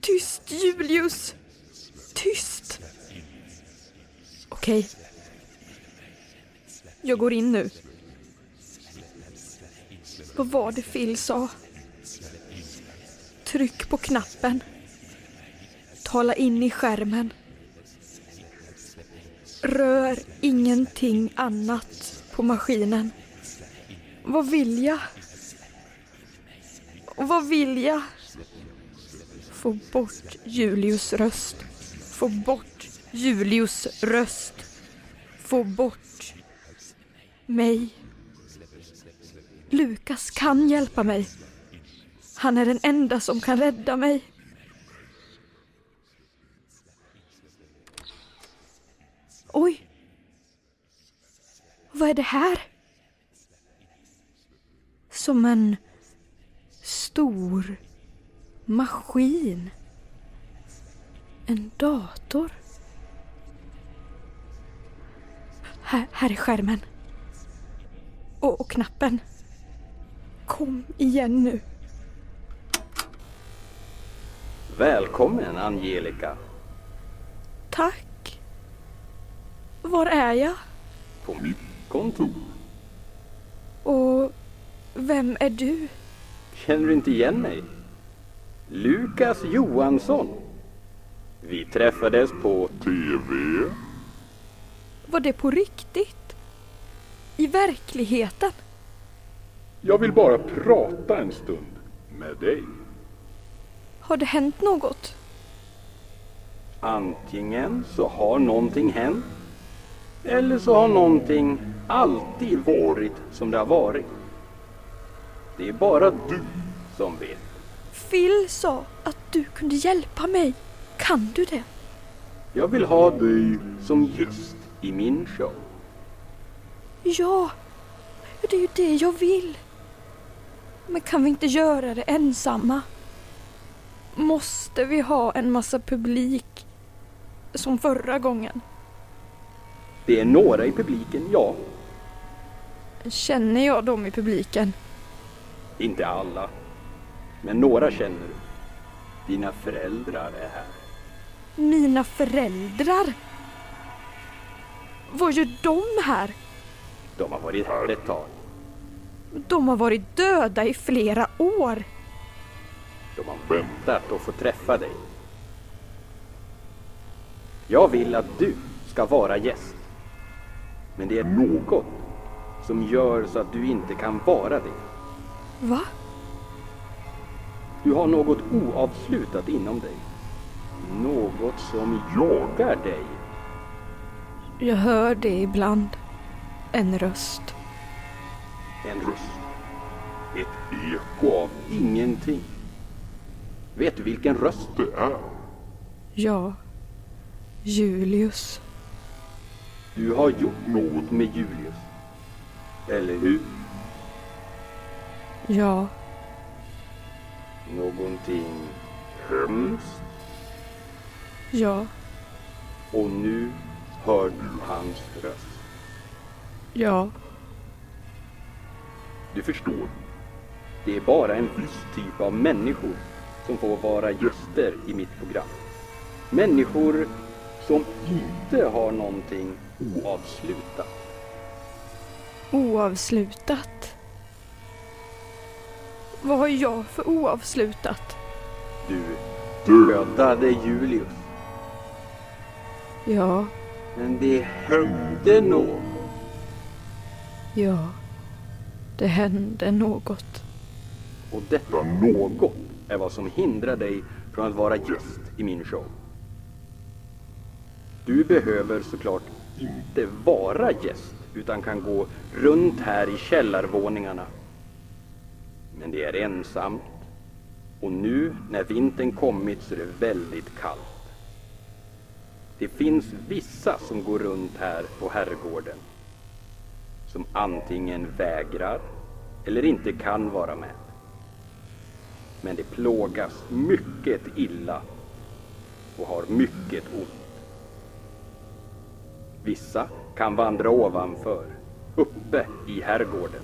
Tyst, Julius! Tyst! Okej. Jag går in nu. Vad var det Phil sa? Tryck på knappen. Tala in i skärmen. Rör ingenting annat på maskinen. Vad vill jag? Vad vill jag? Få bort Julius röst. Få bort Julius röst. Få bort mig. Lukas kan hjälpa mig. Han är den enda som kan rädda mig. Oj! Vad är det här? Som en stor maskin. En dator. Här, här är skärmen. Och, och knappen. Kom igen nu. Välkommen Angelica. Tack. Var är jag? På mitt kontor. Och vem är du? Känner du inte igen mig? Lukas Johansson. Vi träffades på TV. Var det på riktigt? I verkligheten? Jag vill bara prata en stund med dig. Har det hänt något? Antingen så har någonting hänt eller så har någonting alltid varit som det har varit. Det är bara du som vet. Phil sa att du kunde hjälpa mig. Kan du det? Jag vill ha dig som gäst i min show. Ja, det är ju det jag vill. Men kan vi inte göra det ensamma? Måste vi ha en massa publik? Som förra gången. Det är några i publiken, ja. Känner jag dem i publiken? Inte alla. Men några känner du. Dina föräldrar är här. Mina föräldrar? Vad gör de här? De har varit här ett tag. De har varit döda i flera år. De har väntat att få träffa dig. Jag vill att du ska vara gäst. Men det är något som gör så att du inte kan vara det. Va? Du har något oavslutat inom dig. Något som jagar dig. Jag hör det ibland. En röst. En röst. Ett eko av ingenting. Vet du vilken röst det är? Ja. Julius. Du har gjort något med Julius. Eller hur? Ja. Någonting hemskt. Ja. Och nu hör du hans röst. Ja. Du förstår. Det är bara en viss typ av människor som får vara gäster i mitt program. Människor som inte har någonting oavslutat. Oavslutat. Vad har jag för oavslutat? Du dödade Julius. Ja. Men det hände något. Ja. Det hände något. Och detta något är vad som hindrar dig från att vara gäst i min show. Du behöver såklart inte vara gäst utan kan gå runt här i källarvåningarna. Men det är ensamt och nu när vintern kommit så är det väldigt kallt. Det finns vissa som går runt här på herrgården som antingen vägrar eller inte kan vara med. Men de plågas mycket illa och har mycket ont. Vissa kan vandra ovanför, uppe i herrgården.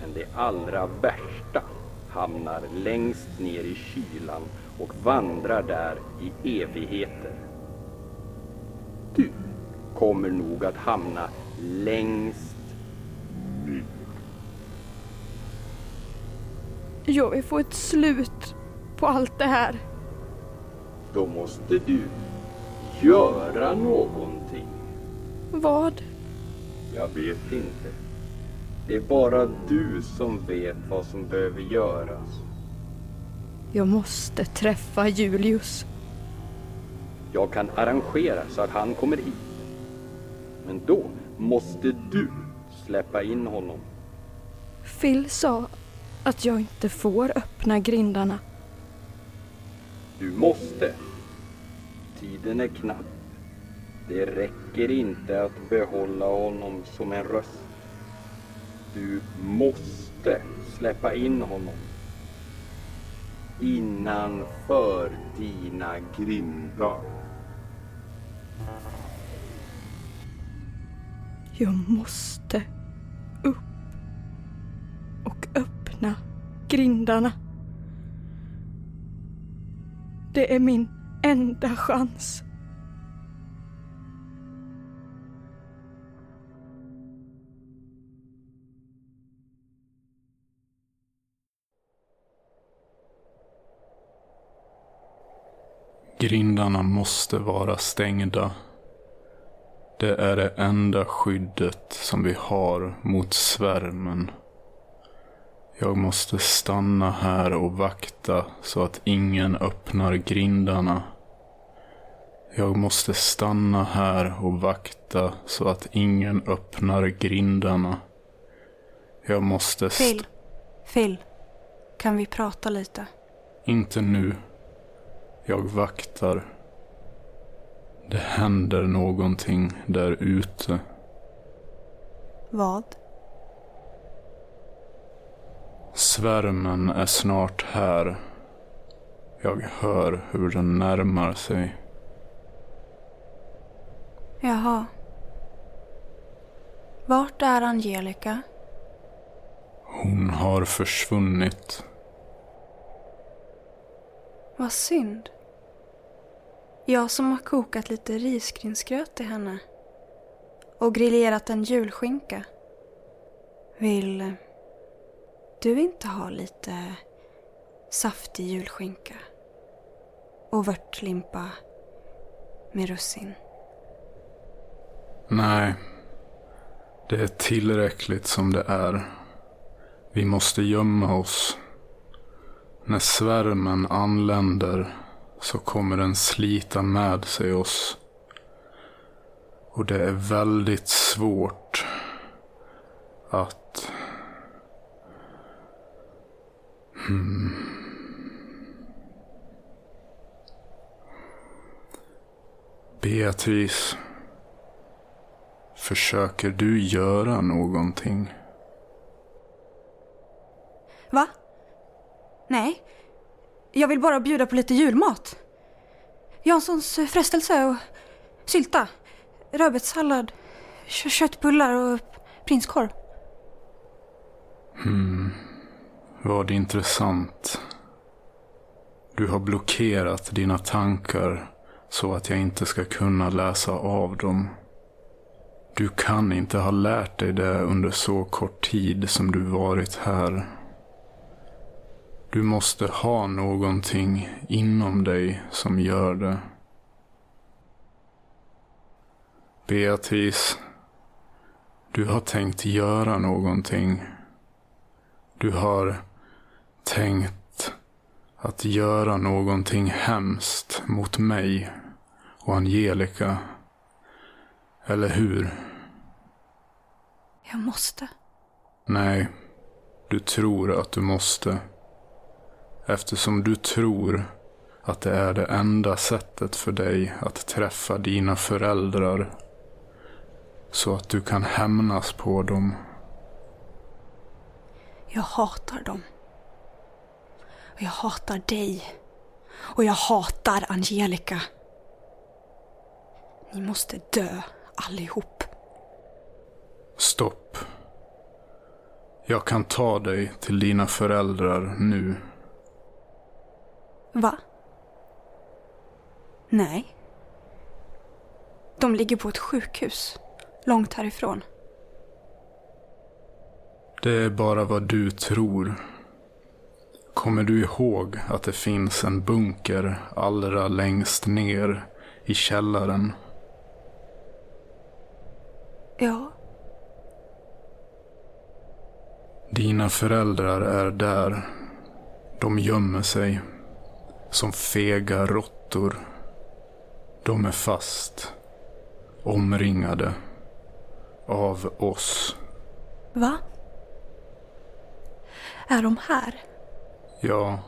Men det allra värsta hamnar längst ner i kylan och vandrar där i evigheter. Du kommer nog att hamna längst Ner. Jag vill få ett slut på allt det här. Då måste du göra någonting. Vad? Jag vet inte. Det är bara du som vet vad som behöver göras. Jag måste träffa Julius. Jag kan arrangera så att han kommer hit. Men då måste du släppa in honom. Phil sa att jag inte får öppna grindarna. Du måste. Tiden är knapp. Det räcker inte att behålla honom som en röst. Du måste släppa in honom. Innanför dina grindar. Jag måste upp och öppna grindarna. Det är min enda chans. Grindarna måste vara stängda. Det är det enda skyddet som vi har mot svärmen. Jag måste stanna här och vakta så att ingen öppnar grindarna. Jag måste stanna här och vakta så att ingen öppnar grindarna. Jag måste... st- Phil. Phil. Kan vi prata lite? Inte nu. Jag vaktar. Det händer någonting där ute. Vad? Svärmen är snart här. Jag hör hur den närmar sig. Jaha. Vart är Angelica? Hon har försvunnit. Vad synd. Jag som har kokat lite risgrynsgröt till henne. Och grillerat en julskinka. Vill du inte ha lite saftig julskinka? Och vörtlimpa med russin? Nej. Det är tillräckligt som det är. Vi måste gömma oss. När svärmen anländer så kommer den slita med sig oss. Och det är väldigt svårt att... Hmm. Beatrice. Försöker du göra någonting? Va? Nej. Jag vill bara bjuda på lite julmat. Janssons frestelse och sylta. Rödbetssallad, köttbullar och prinskorv. Hmm, vad intressant. Du har blockerat dina tankar så att jag inte ska kunna läsa av dem. Du kan inte ha lärt dig det under så kort tid som du varit här. Du måste ha någonting inom dig som gör det. Beatrice, du har tänkt göra någonting. Du har tänkt att göra någonting hemskt mot mig och Angelica. Eller hur? Jag måste. Nej, du tror att du måste. Eftersom du tror att det är det enda sättet för dig att träffa dina föräldrar. Så att du kan hämnas på dem. Jag hatar dem. Och jag hatar dig. Och jag hatar Angelica. Ni måste dö allihop. Stopp. Jag kan ta dig till dina föräldrar nu. Va? Nej. De ligger på ett sjukhus. Långt härifrån. Det är bara vad du tror. Kommer du ihåg att det finns en bunker allra längst ner i källaren? Ja. Dina föräldrar är där. De gömmer sig. Som fega råttor. De är fast. Omringade. Av oss. Va? Är de här? Ja.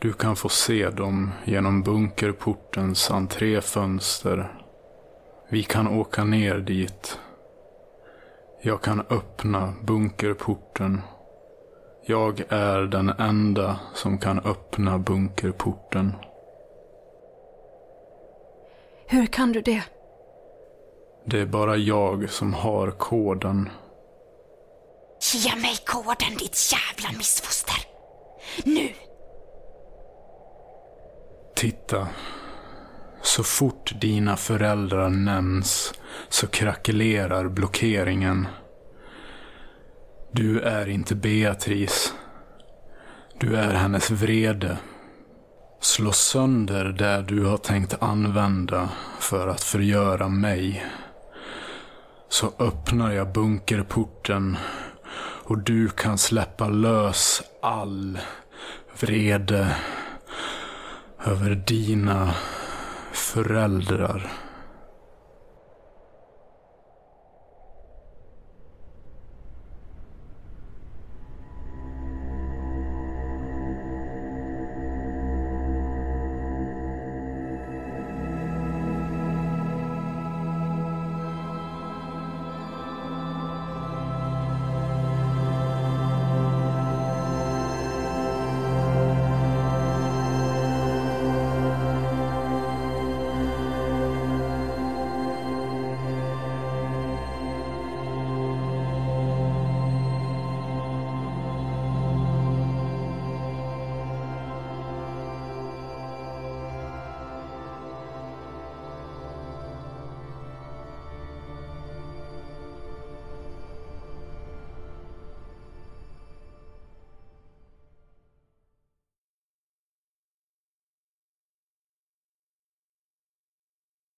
Du kan få se dem genom bunkerportens entréfönster. Vi kan åka ner dit. Jag kan öppna bunkerporten. Jag är den enda som kan öppna bunkerporten. Hur kan du det? Det är bara jag som har koden. Ge mig koden ditt jävla missfoster. Nu! Titta. Så fort dina föräldrar nämns så krackelerar blockeringen. Du är inte Beatrice. Du är hennes vrede. Slå sönder det du har tänkt använda för att förgöra mig. Så öppnar jag bunkerporten och du kan släppa lös all vrede över dina föräldrar.